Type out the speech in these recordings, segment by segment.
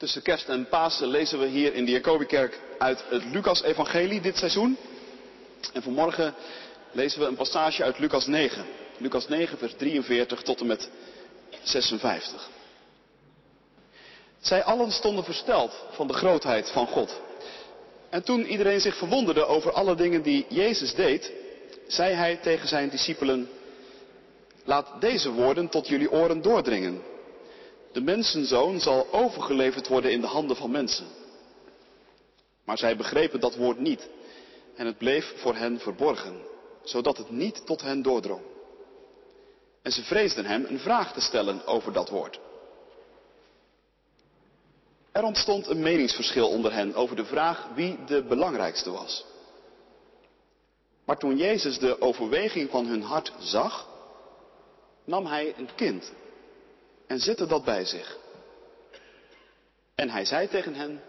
Tussen kerst en Pasen lezen we hier in de Jacobikerk uit het Lucas-evangelie dit seizoen. En vanmorgen lezen we een passage uit Lucas 9. Lucas 9, vers 43 tot en met 56. Zij allen stonden versteld van de grootheid van God. En toen iedereen zich verwonderde over alle dingen die Jezus deed, zei hij tegen zijn discipelen, laat deze woorden tot jullie oren doordringen. De mensenzoon zal overgeleverd worden in de handen van mensen. Maar zij begrepen dat woord niet en het bleef voor hen verborgen, zodat het niet tot hen doordrong. En ze vreesden hem een vraag te stellen over dat woord. Er ontstond een meningsverschil onder hen over de vraag wie de belangrijkste was. Maar toen Jezus de overweging van hun hart zag, nam hij een kind en zette dat bij zich. En hij zei tegen hen,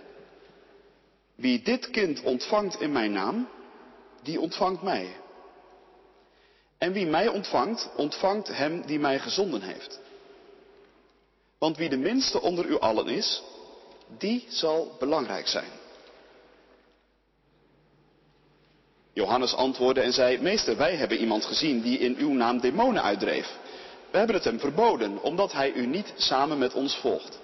wie dit kind ontvangt in mijn naam, die ontvangt mij. En wie mij ontvangt, ontvangt hem die mij gezonden heeft. Want wie de minste onder u allen is, die zal belangrijk zijn. Johannes antwoordde en zei, meester, wij hebben iemand gezien die in uw naam demonen uitdreef. We hebben het hem verboden, omdat hij u niet samen met ons volgt.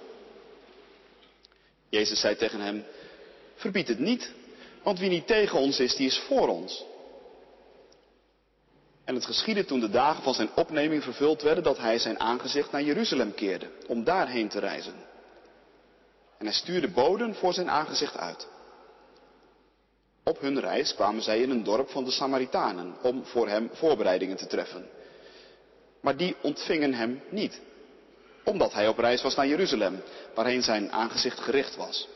Jezus zei tegen hem, verbied het niet, want wie niet tegen ons is, die is voor ons. En het geschiedde toen de dagen van zijn opneming vervuld werden, dat hij zijn aangezicht naar Jeruzalem keerde, om daarheen te reizen. En hij stuurde boden voor zijn aangezicht uit. Op hun reis kwamen zij in een dorp van de Samaritanen om voor hem voorbereidingen te treffen. Maar die ontvingen hem niet, omdat hij op reis was naar Jeruzalem, waarheen zijn aangezicht gericht was.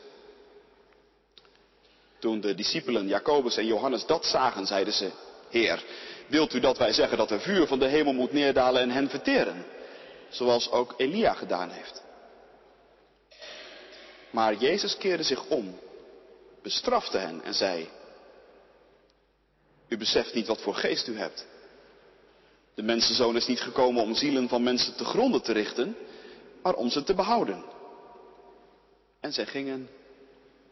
Toen de discipelen Jacobus en Johannes dat zagen, zeiden ze, Heer, wilt u dat wij zeggen dat er vuur van de hemel moet neerdalen en hen verteren, zoals ook Elia gedaan heeft? Maar Jezus keerde zich om, bestrafte hen en zei, u beseft niet wat voor geest u hebt. De mensenzoon is niet gekomen om zielen van mensen te gronden te richten, maar om ze te behouden. En zij gingen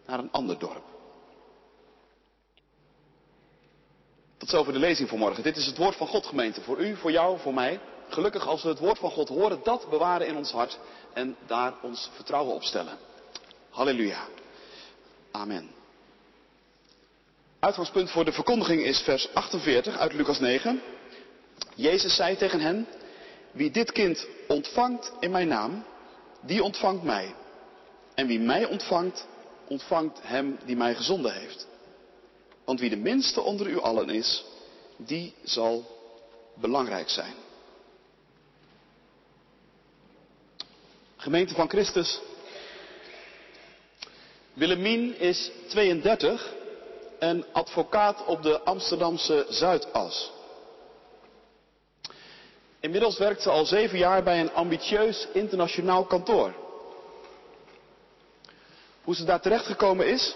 naar een ander dorp. Tot zover de lezing voor morgen. Dit is het woord van God, gemeente. Voor u, voor jou, voor mij. Gelukkig als we het woord van God horen, dat bewaren in ons hart en daar ons vertrouwen op stellen. Halleluja. Amen. Uitgangspunt voor de verkondiging is vers 48 uit Lucas 9. Jezus zei tegen hen, wie dit kind ontvangt in mijn naam, die ontvangt mij. En wie mij ontvangt, ontvangt hem die mij gezonden heeft. Want wie de minste onder u allen is, die zal belangrijk zijn. Gemeente van Christus. Willemien is 32 en advocaat op de Amsterdamse Zuidas. Inmiddels werkt ze al zeven jaar bij een ambitieus internationaal kantoor. Hoe ze daar terechtgekomen is?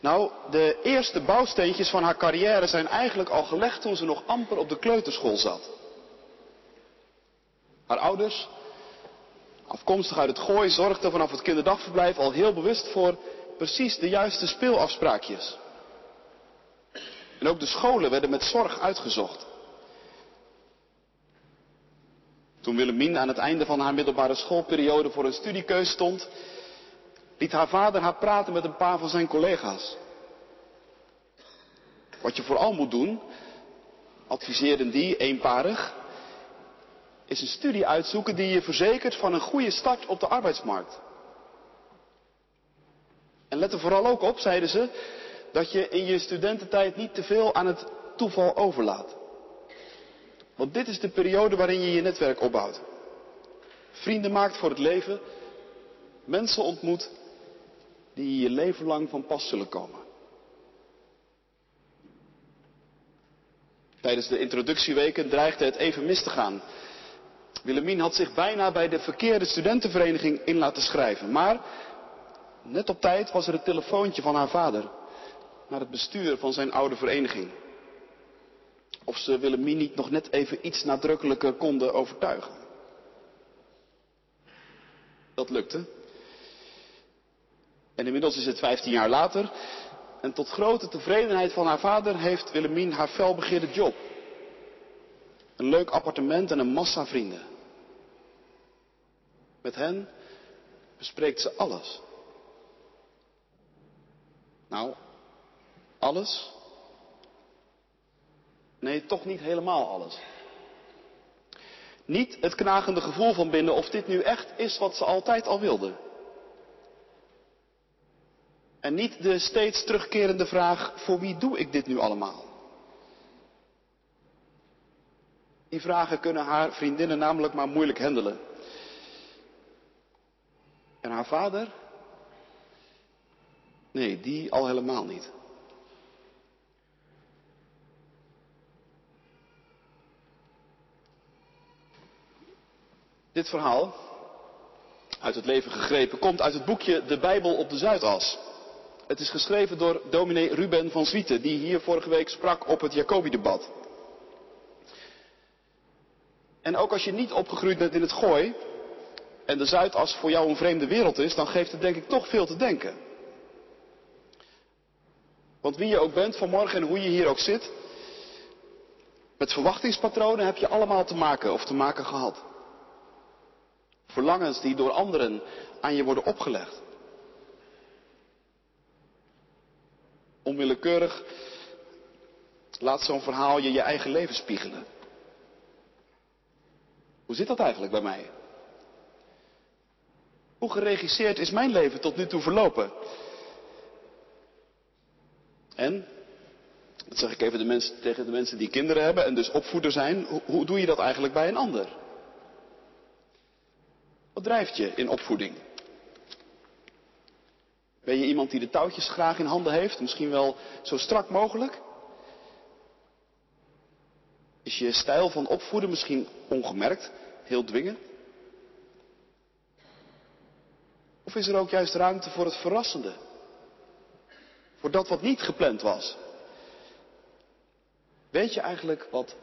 Nou, de eerste bouwsteentjes van haar carrière zijn eigenlijk al gelegd toen ze nog amper op de kleuterschool zat. Haar ouders, afkomstig uit het gooi, zorgden vanaf het kinderdagverblijf al heel bewust voor precies de juiste speelafspraakjes. En ook de scholen werden met zorg uitgezocht. Toen Willemien aan het einde van haar middelbare schoolperiode voor een studiekeus stond, liet haar vader haar praten met een paar van zijn collega's. Wat je vooral moet doen, adviseerden die eenparig, is een studie uitzoeken die je verzekert van een goede start op de arbeidsmarkt. En let er vooral ook op, zeiden ze, dat je in je studententijd niet te veel aan het toeval overlaat. Want dit is de periode waarin je je netwerk opbouwt. Vrienden maakt voor het leven, mensen ontmoet die je leven lang van pas zullen komen. Tijdens de introductieweken dreigde het even mis te gaan. Willemien had zich bijna bij de verkeerde studentenvereniging in laten schrijven. Maar net op tijd was er het telefoontje van haar vader naar het bestuur van zijn oude vereniging. Of ze Willemien niet nog net even iets nadrukkelijker konden overtuigen. Dat lukte. En inmiddels is het 15 jaar later. En tot grote tevredenheid van haar vader heeft Willemien haar felbegeerde job. Een leuk appartement en een massa vrienden. Met hen bespreekt ze alles. Nou, alles? Nee, toch niet helemaal alles. Niet het knagende gevoel van binnen of dit nu echt is wat ze altijd al wilde. En niet de steeds terugkerende vraag, voor wie doe ik dit nu allemaal? Die vragen kunnen haar vriendinnen namelijk maar moeilijk handelen. En haar vader? Nee, die al helemaal niet. Dit verhaal, uit het leven gegrepen, komt uit het boekje De Bijbel op de Zuidas. Het is geschreven door dominee Ruben van Zwieten, die hier vorige week sprak op het Jacobi-debat. En ook als je niet opgegroeid bent in het gooi en de Zuidas voor jou een vreemde wereld is, dan geeft het denk ik toch veel te denken. Want wie je ook bent vanmorgen en hoe je hier ook zit, met verwachtingspatronen heb je allemaal te maken of te maken gehad. Verlangens die door anderen aan je worden opgelegd. Onwillekeurig laat zo'n verhaal je je eigen leven spiegelen. Hoe zit dat eigenlijk bij mij? Hoe geregisseerd is mijn leven tot nu toe verlopen? En, dat zeg ik even de mensen, tegen de mensen die kinderen hebben en dus opvoeder zijn, hoe, hoe doe je dat eigenlijk bij een ander? Wat drijft je in opvoeding? Ben je iemand die de touwtjes graag in handen heeft, misschien wel zo strak mogelijk? Is je stijl van opvoeden misschien ongemerkt, heel dwingend? Of is er ook juist ruimte voor het verrassende? Voor dat wat niet gepland was? Weet je eigenlijk wat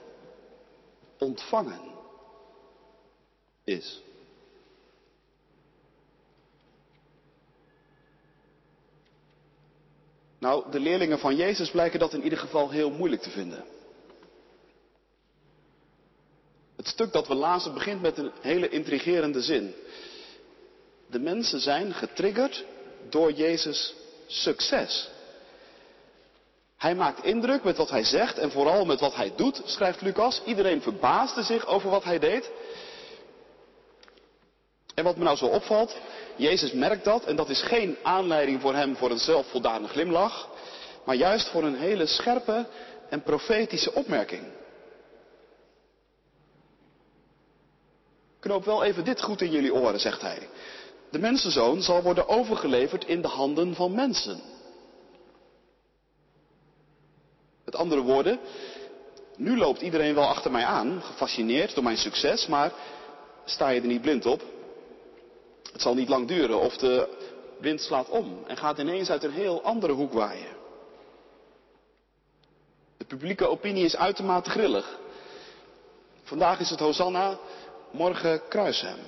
ontvangen is? Nou, de leerlingen van Jezus blijken dat in ieder geval heel moeilijk te vinden. Het stuk dat we lazen begint met een hele intrigerende zin. De mensen zijn getriggerd door Jezus' succes. Hij maakt indruk met wat hij zegt en vooral met wat hij doet, schrijft Lucas. Iedereen verbaasde zich over wat hij deed. En wat me nou zo opvalt, Jezus merkt dat en dat is geen aanleiding voor hem voor een zelfvoldane glimlach, maar juist voor een hele scherpe en profetische opmerking. Knoop wel even dit goed in jullie oren, zegt hij. De mensenzoon zal worden overgeleverd in de handen van mensen. Met andere woorden, nu loopt iedereen wel achter mij aan, gefascineerd door mijn succes, maar sta je er niet blind op? Het zal niet lang duren of de wind slaat om en gaat ineens uit een heel andere hoek waaien. De publieke opinie is uitermate grillig. Vandaag is het Hosanna, morgen kruisen hem.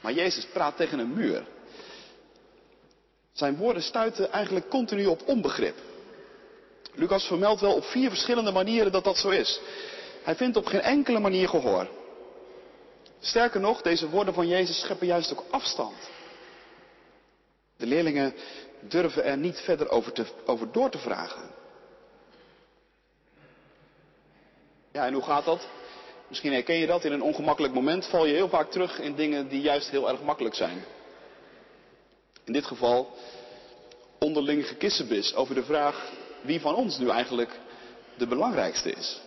Maar Jezus praat tegen een muur. Zijn woorden stuiten eigenlijk continu op onbegrip. Lucas vermeldt wel op vier verschillende manieren dat dat zo is. Hij vindt op geen enkele manier gehoor. Sterker nog, deze woorden van Jezus scheppen juist ook afstand. De leerlingen durven er niet verder over, te, over door te vragen. Ja, en hoe gaat dat? Misschien herken je dat. In een ongemakkelijk moment val je heel vaak terug in dingen die juist heel erg makkelijk zijn. In dit geval onderling gekissenbis over de vraag wie van ons nu eigenlijk de belangrijkste is.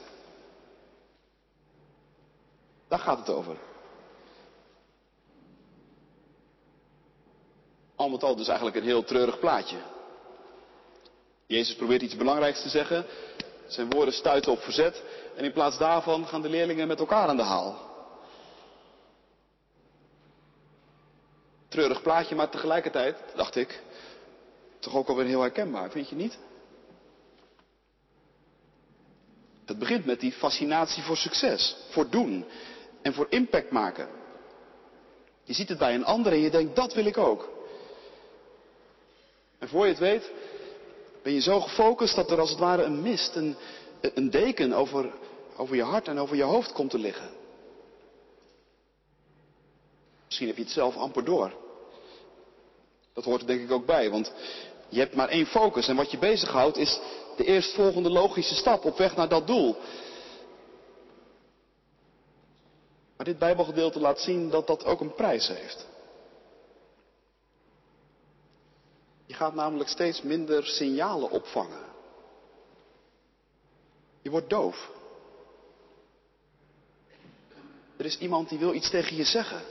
Daar gaat het over. Al met al dus eigenlijk een heel treurig plaatje. Jezus probeert iets belangrijks te zeggen. Zijn woorden stuiten op verzet. En in plaats daarvan gaan de leerlingen met elkaar aan de haal. Treurig plaatje, maar tegelijkertijd, dacht ik, toch ook alweer heel herkenbaar, vind je niet? Het begint met die fascinatie voor succes, voor doen en voor impact maken. Je ziet het bij een ander en je denkt, dat wil ik ook. En voor je het weet, ben je zo gefocust dat er als het ware een mist, een, een deken over, over je hart en over je hoofd komt te liggen. Misschien heb je het zelf amper door. Dat hoort er denk ik ook bij, want je hebt maar één focus en wat je bezighoudt is de eerstvolgende logische stap op weg naar dat doel. Maar dit Bijbelgedeelte laat zien dat dat ook een prijs heeft. Je gaat namelijk steeds minder signalen opvangen. Je wordt doof. Er is iemand die wil iets tegen je zeggen.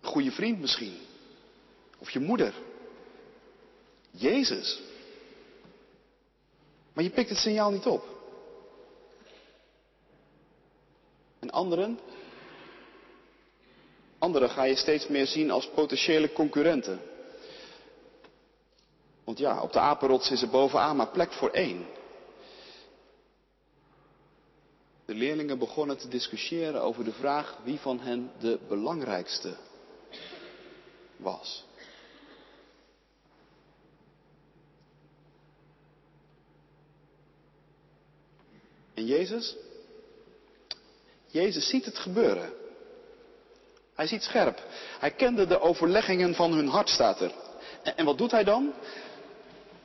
Een goede vriend misschien. Of je moeder. Jezus. Maar je pikt het signaal niet op. En anderen? Anderen ga je steeds meer zien als potentiële concurrenten. Want ja, op de apenrots is er bovenaan maar plek voor één. De leerlingen begonnen te discussiëren over de vraag wie van hen de belangrijkste was. En Jezus? Jezus ziet het gebeuren. Hij ziet scherp. Hij kende de overleggingen van hun hart, staat er. En, wat doet hij dan?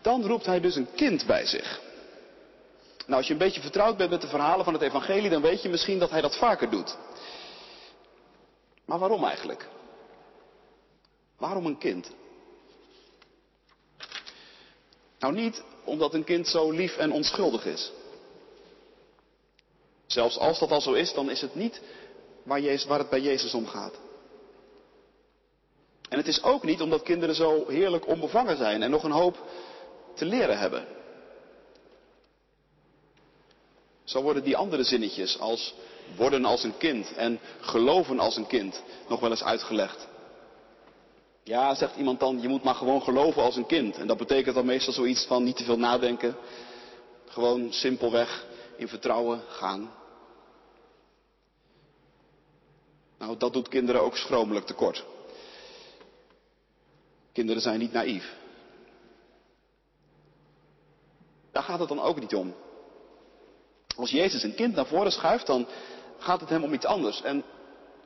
Dan roept hij dus een kind bij zich. Nou, als je een beetje vertrouwd bent met de verhalen van het evangelie, dan weet je misschien dat hij dat vaker doet. Maar waarom eigenlijk? Waarom een kind? Nou, niet omdat een kind zo lief en onschuldig is. Zelfs als dat al zo is, dan is het niet waar, Jezus, waar het bij Jezus om gaat. En het is ook niet omdat kinderen zo heerlijk onbevangen zijn en nog een hoop te leren hebben. Zo worden die andere zinnetjes als worden als een kind en geloven als een kind nog wel eens uitgelegd. Ja, zegt iemand dan, je moet maar gewoon geloven als een kind. En dat betekent dan meestal zoiets van niet te veel nadenken. Gewoon simpelweg in vertrouwen gaan. Nou, dat doet kinderen ook schromelijk tekort. Kinderen zijn niet naïef. Daar gaat het dan ook niet om. Als Jezus een kind naar voren schuift, dan gaat het hem om iets anders. En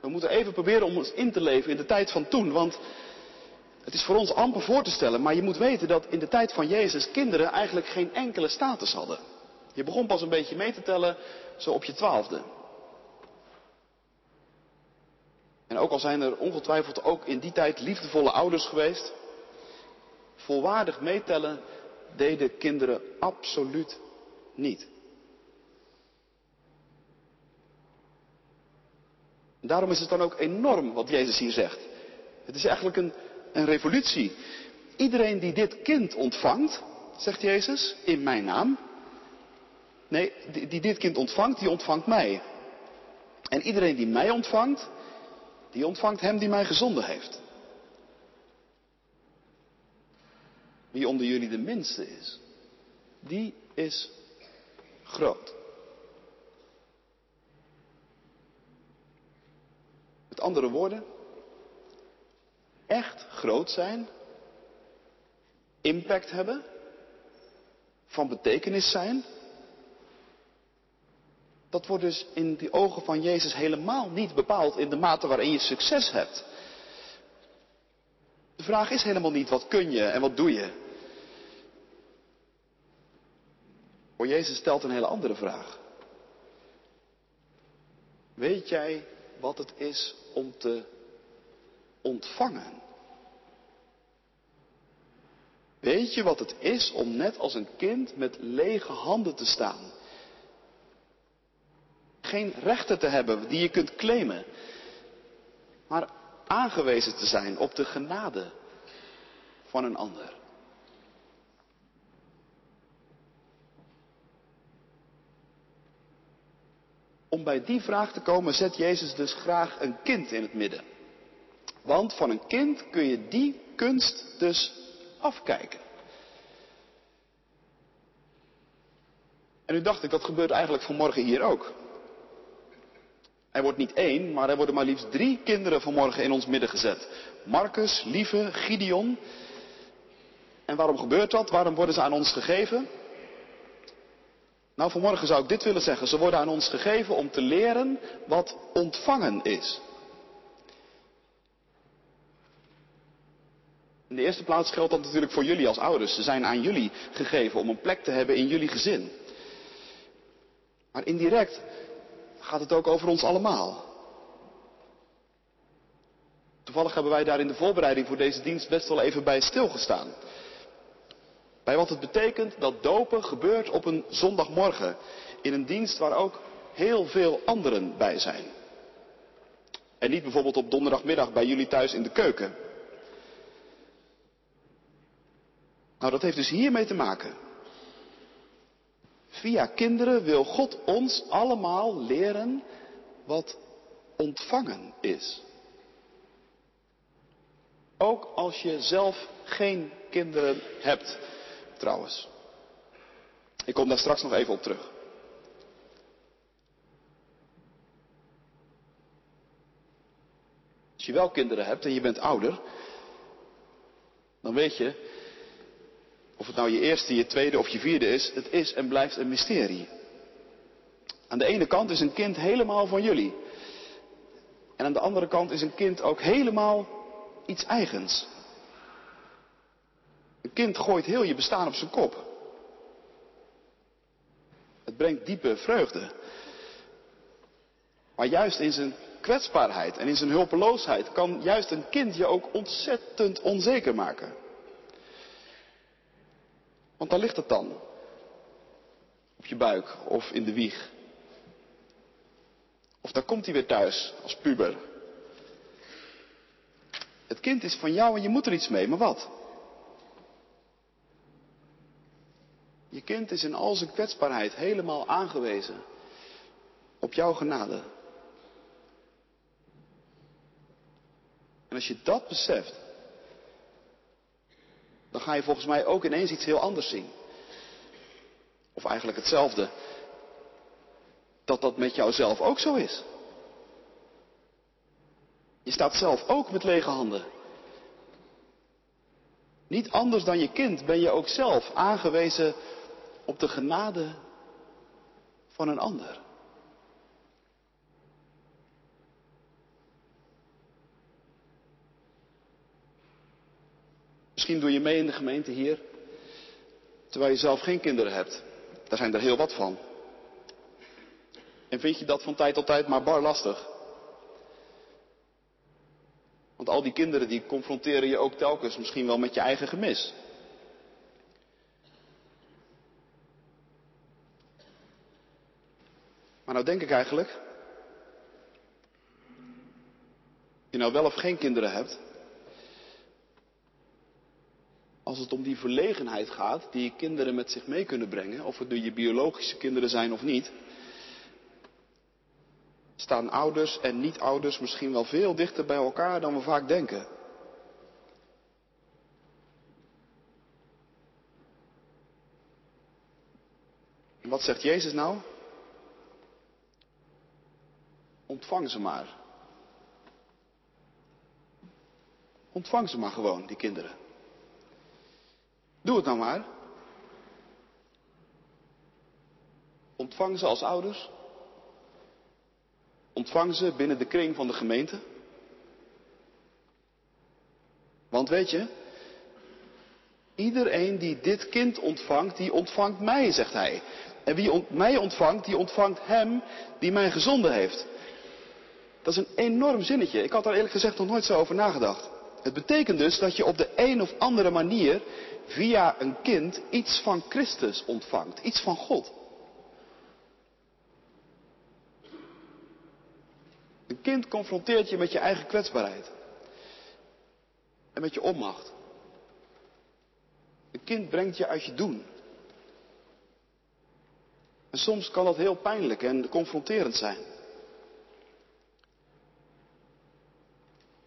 we moeten even proberen om ons in te leven in de tijd van toen. Want het is voor ons amper voor te stellen, maar je moet weten dat in de tijd van Jezus kinderen eigenlijk geen enkele status hadden. Je begon pas een beetje mee te tellen zo op je twaalfde. En ook al zijn er ongetwijfeld ook in die tijd liefdevolle ouders geweest, volwaardig meetellen deden kinderen absoluut niet. Daarom is het dan ook enorm wat Jezus hier zegt. Het is eigenlijk een, een revolutie. Iedereen die dit kind ontvangt, zegt Jezus, in mijn naam. Nee, die, die dit kind ontvangt, die ontvangt mij. En iedereen die mij ontvangt, die ontvangt hem die mij gezonden heeft. Wie onder jullie de minste is, die is groot. Met andere woorden, echt groot zijn, impact hebben, van betekenis zijn, dat wordt dus in de ogen van Jezus helemaal niet bepaald in de mate waarin je succes hebt. De vraag is helemaal niet wat kun je en wat doe je. Maar Jezus stelt een hele andere vraag. Weet jij wat het is om te ontvangen? Weet je wat het is om net als een kind met lege handen te staan? Geen rechten te hebben die je kunt claimen, maar aangewezen te zijn op de genade van een ander. Om bij die vraag te komen zet Jezus dus graag een kind in het midden. Want van een kind kun je die kunst dus afkijken. En nu dacht ik, dat gebeurt eigenlijk vanmorgen hier ook. Er wordt niet één, maar er worden maar liefst drie kinderen vanmorgen in ons midden gezet. Marcus, Lieve, Gideon. En waarom gebeurt dat? Waarom worden ze aan ons gegeven? Nou, vanmorgen zou ik dit willen zeggen. Ze worden aan ons gegeven om te leren wat ontvangen is. In de eerste plaats geldt dat natuurlijk voor jullie als ouders. Ze zijn aan jullie gegeven om een plek te hebben in jullie gezin. Maar indirect gaat het ook over ons allemaal. Toevallig hebben wij daar in de voorbereiding voor deze dienst best wel even bij stilgestaan. Bij wat het betekent dat dopen gebeurt op een zondagmorgen. In een dienst waar ook heel veel anderen bij zijn. En niet bijvoorbeeld op donderdagmiddag bij jullie thuis in de keuken. Nou, dat heeft dus hiermee te maken. Via kinderen wil God ons allemaal leren wat ontvangen is. Ook als je zelf geen kinderen hebt, trouwens. Ik kom daar straks nog even op terug. Als je wel kinderen hebt en je bent ouder, dan weet je of het nou je eerste, je tweede of je vierde is, het is en blijft een mysterie. Aan de ene kant is een kind helemaal van jullie. En aan de andere kant is een kind ook helemaal iets eigens. Een kind gooit heel je bestaan op zijn kop. Het brengt diepe vreugde. Maar juist in zijn kwetsbaarheid en in zijn hulpeloosheid kan juist een kind je ook ontzettend onzeker maken. Want daar ligt het dan. Op je buik of in de wieg. Of daar komt hij weer thuis als puber. Het kind is van jou en je moet er iets mee, maar wat? Je kind is in al zijn kwetsbaarheid helemaal aangewezen op jouw genade. En als je dat beseft, dan ga je volgens mij ook ineens iets heel anders zien. Of eigenlijk hetzelfde. Dat dat met jouzelf ook zo is. Je staat zelf ook met lege handen. Niet anders dan je kind ben je ook zelf aangewezen op de genade van een ander. Misschien doe je mee in de gemeente hier, terwijl je zelf geen kinderen hebt. Daar zijn er heel wat van. En vind je dat van tijd tot tijd maar bar lastig? Want al die kinderen die confronteren je ook telkens misschien wel met je eigen gemis. Maar nou denk ik eigenlijk, je nou wel of geen kinderen hebt, als het om die verlegenheid gaat die kinderen met zich mee kunnen brengen, of het nu je biologische kinderen zijn of niet, staan ouders en niet-ouders misschien wel veel dichter bij elkaar dan we vaak denken. En wat zegt Jezus nou? Ontvang ze maar. Ontvang ze maar gewoon, die kinderen. Doe het nou maar. Ontvang ze als ouders. Ontvang ze binnen de kring van de gemeente. Want weet je, iedereen die dit kind ontvangt, die ontvangt mij, zegt hij. En wie mij ontvangt, die ontvangt hem die mij gezonden heeft. Dat is een enorm zinnetje. Ik had daar eerlijk gezegd nog nooit zo over nagedacht. Het betekent dus dat je op de een of andere manier via een kind iets van Christus ontvangt, iets van God. Een kind confronteert je met je eigen kwetsbaarheid en met je onmacht. Een kind brengt je uit je doen. En soms kan dat heel pijnlijk en confronterend zijn.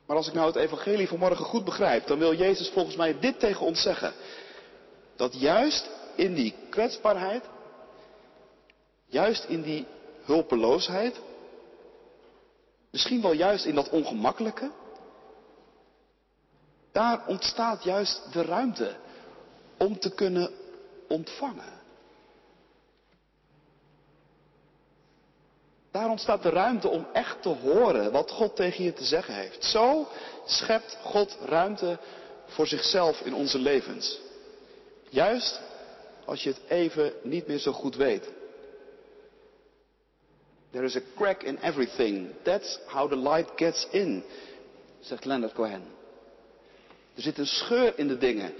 Maar als ik nou het evangelie vanmorgen goed begrijp, dan wil Jezus volgens mij dit tegen ons zeggen. Dat juist in die kwetsbaarheid, juist in die hulpeloosheid, Misschien wel juist in dat ongemakkelijke. Daar ontstaat juist de ruimte om te kunnen ontvangen. Daar ontstaat de ruimte om echt te horen wat God tegen je te zeggen heeft. Zo schept God ruimte voor zichzelf in onze levens. Juist als je het even niet meer zo goed weet. There is a crack in everything. That's how the light gets in, zegt Leonard Cohen. Er zit een scheur in de dingen.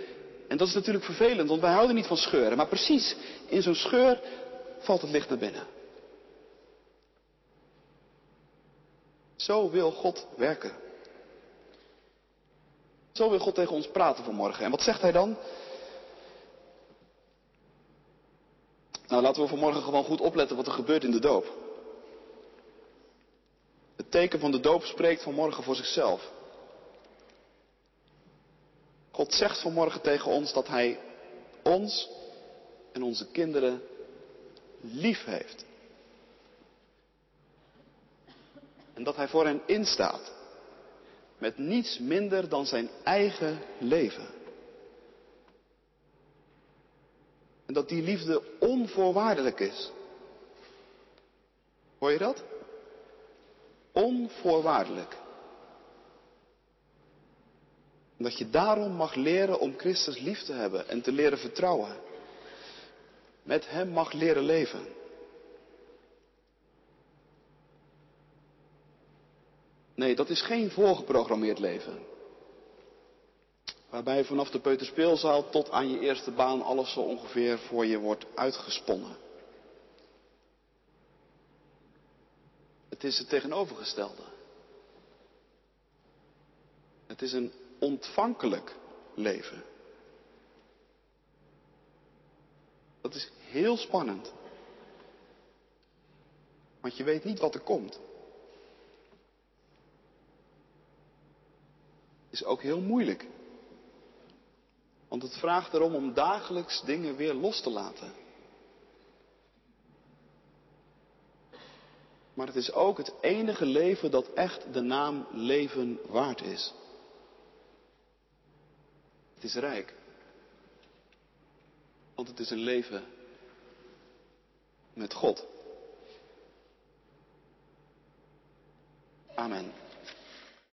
En dat is natuurlijk vervelend, want wij houden niet van scheuren. Maar precies in zo'n scheur valt het licht naar binnen. Zo wil God werken. Zo wil God tegen ons praten vanmorgen. En wat zegt hij dan? Nou, laten we vanmorgen gewoon goed opletten wat er gebeurt in de doop. Het teken van de doop spreekt vanmorgen voor zichzelf. God zegt vanmorgen tegen ons dat Hij ons en onze kinderen lief heeft. En dat Hij voor hen instaat. Met niets minder dan zijn eigen leven. En dat die liefde onvoorwaardelijk is. Hoor je dat? Onvoorwaardelijk. Dat je daarom mag leren om Christus lief te hebben en te leren vertrouwen. Met Hem mag leren leven. Nee, dat is geen voorgeprogrammeerd leven. Waarbij vanaf de peuterspeelzaal tot aan je eerste baan alles zo ongeveer voor je wordt uitgesponnen. Het is het tegenovergestelde. Het is een ontvankelijk leven. Dat is heel spannend. Want je weet niet wat er komt. Is ook heel moeilijk. Want het vraagt erom om dagelijks dingen weer los te laten. Maar het is ook het enige leven dat echt de naam leven waard is. Het is rijk. Want het is een leven met God. Amen.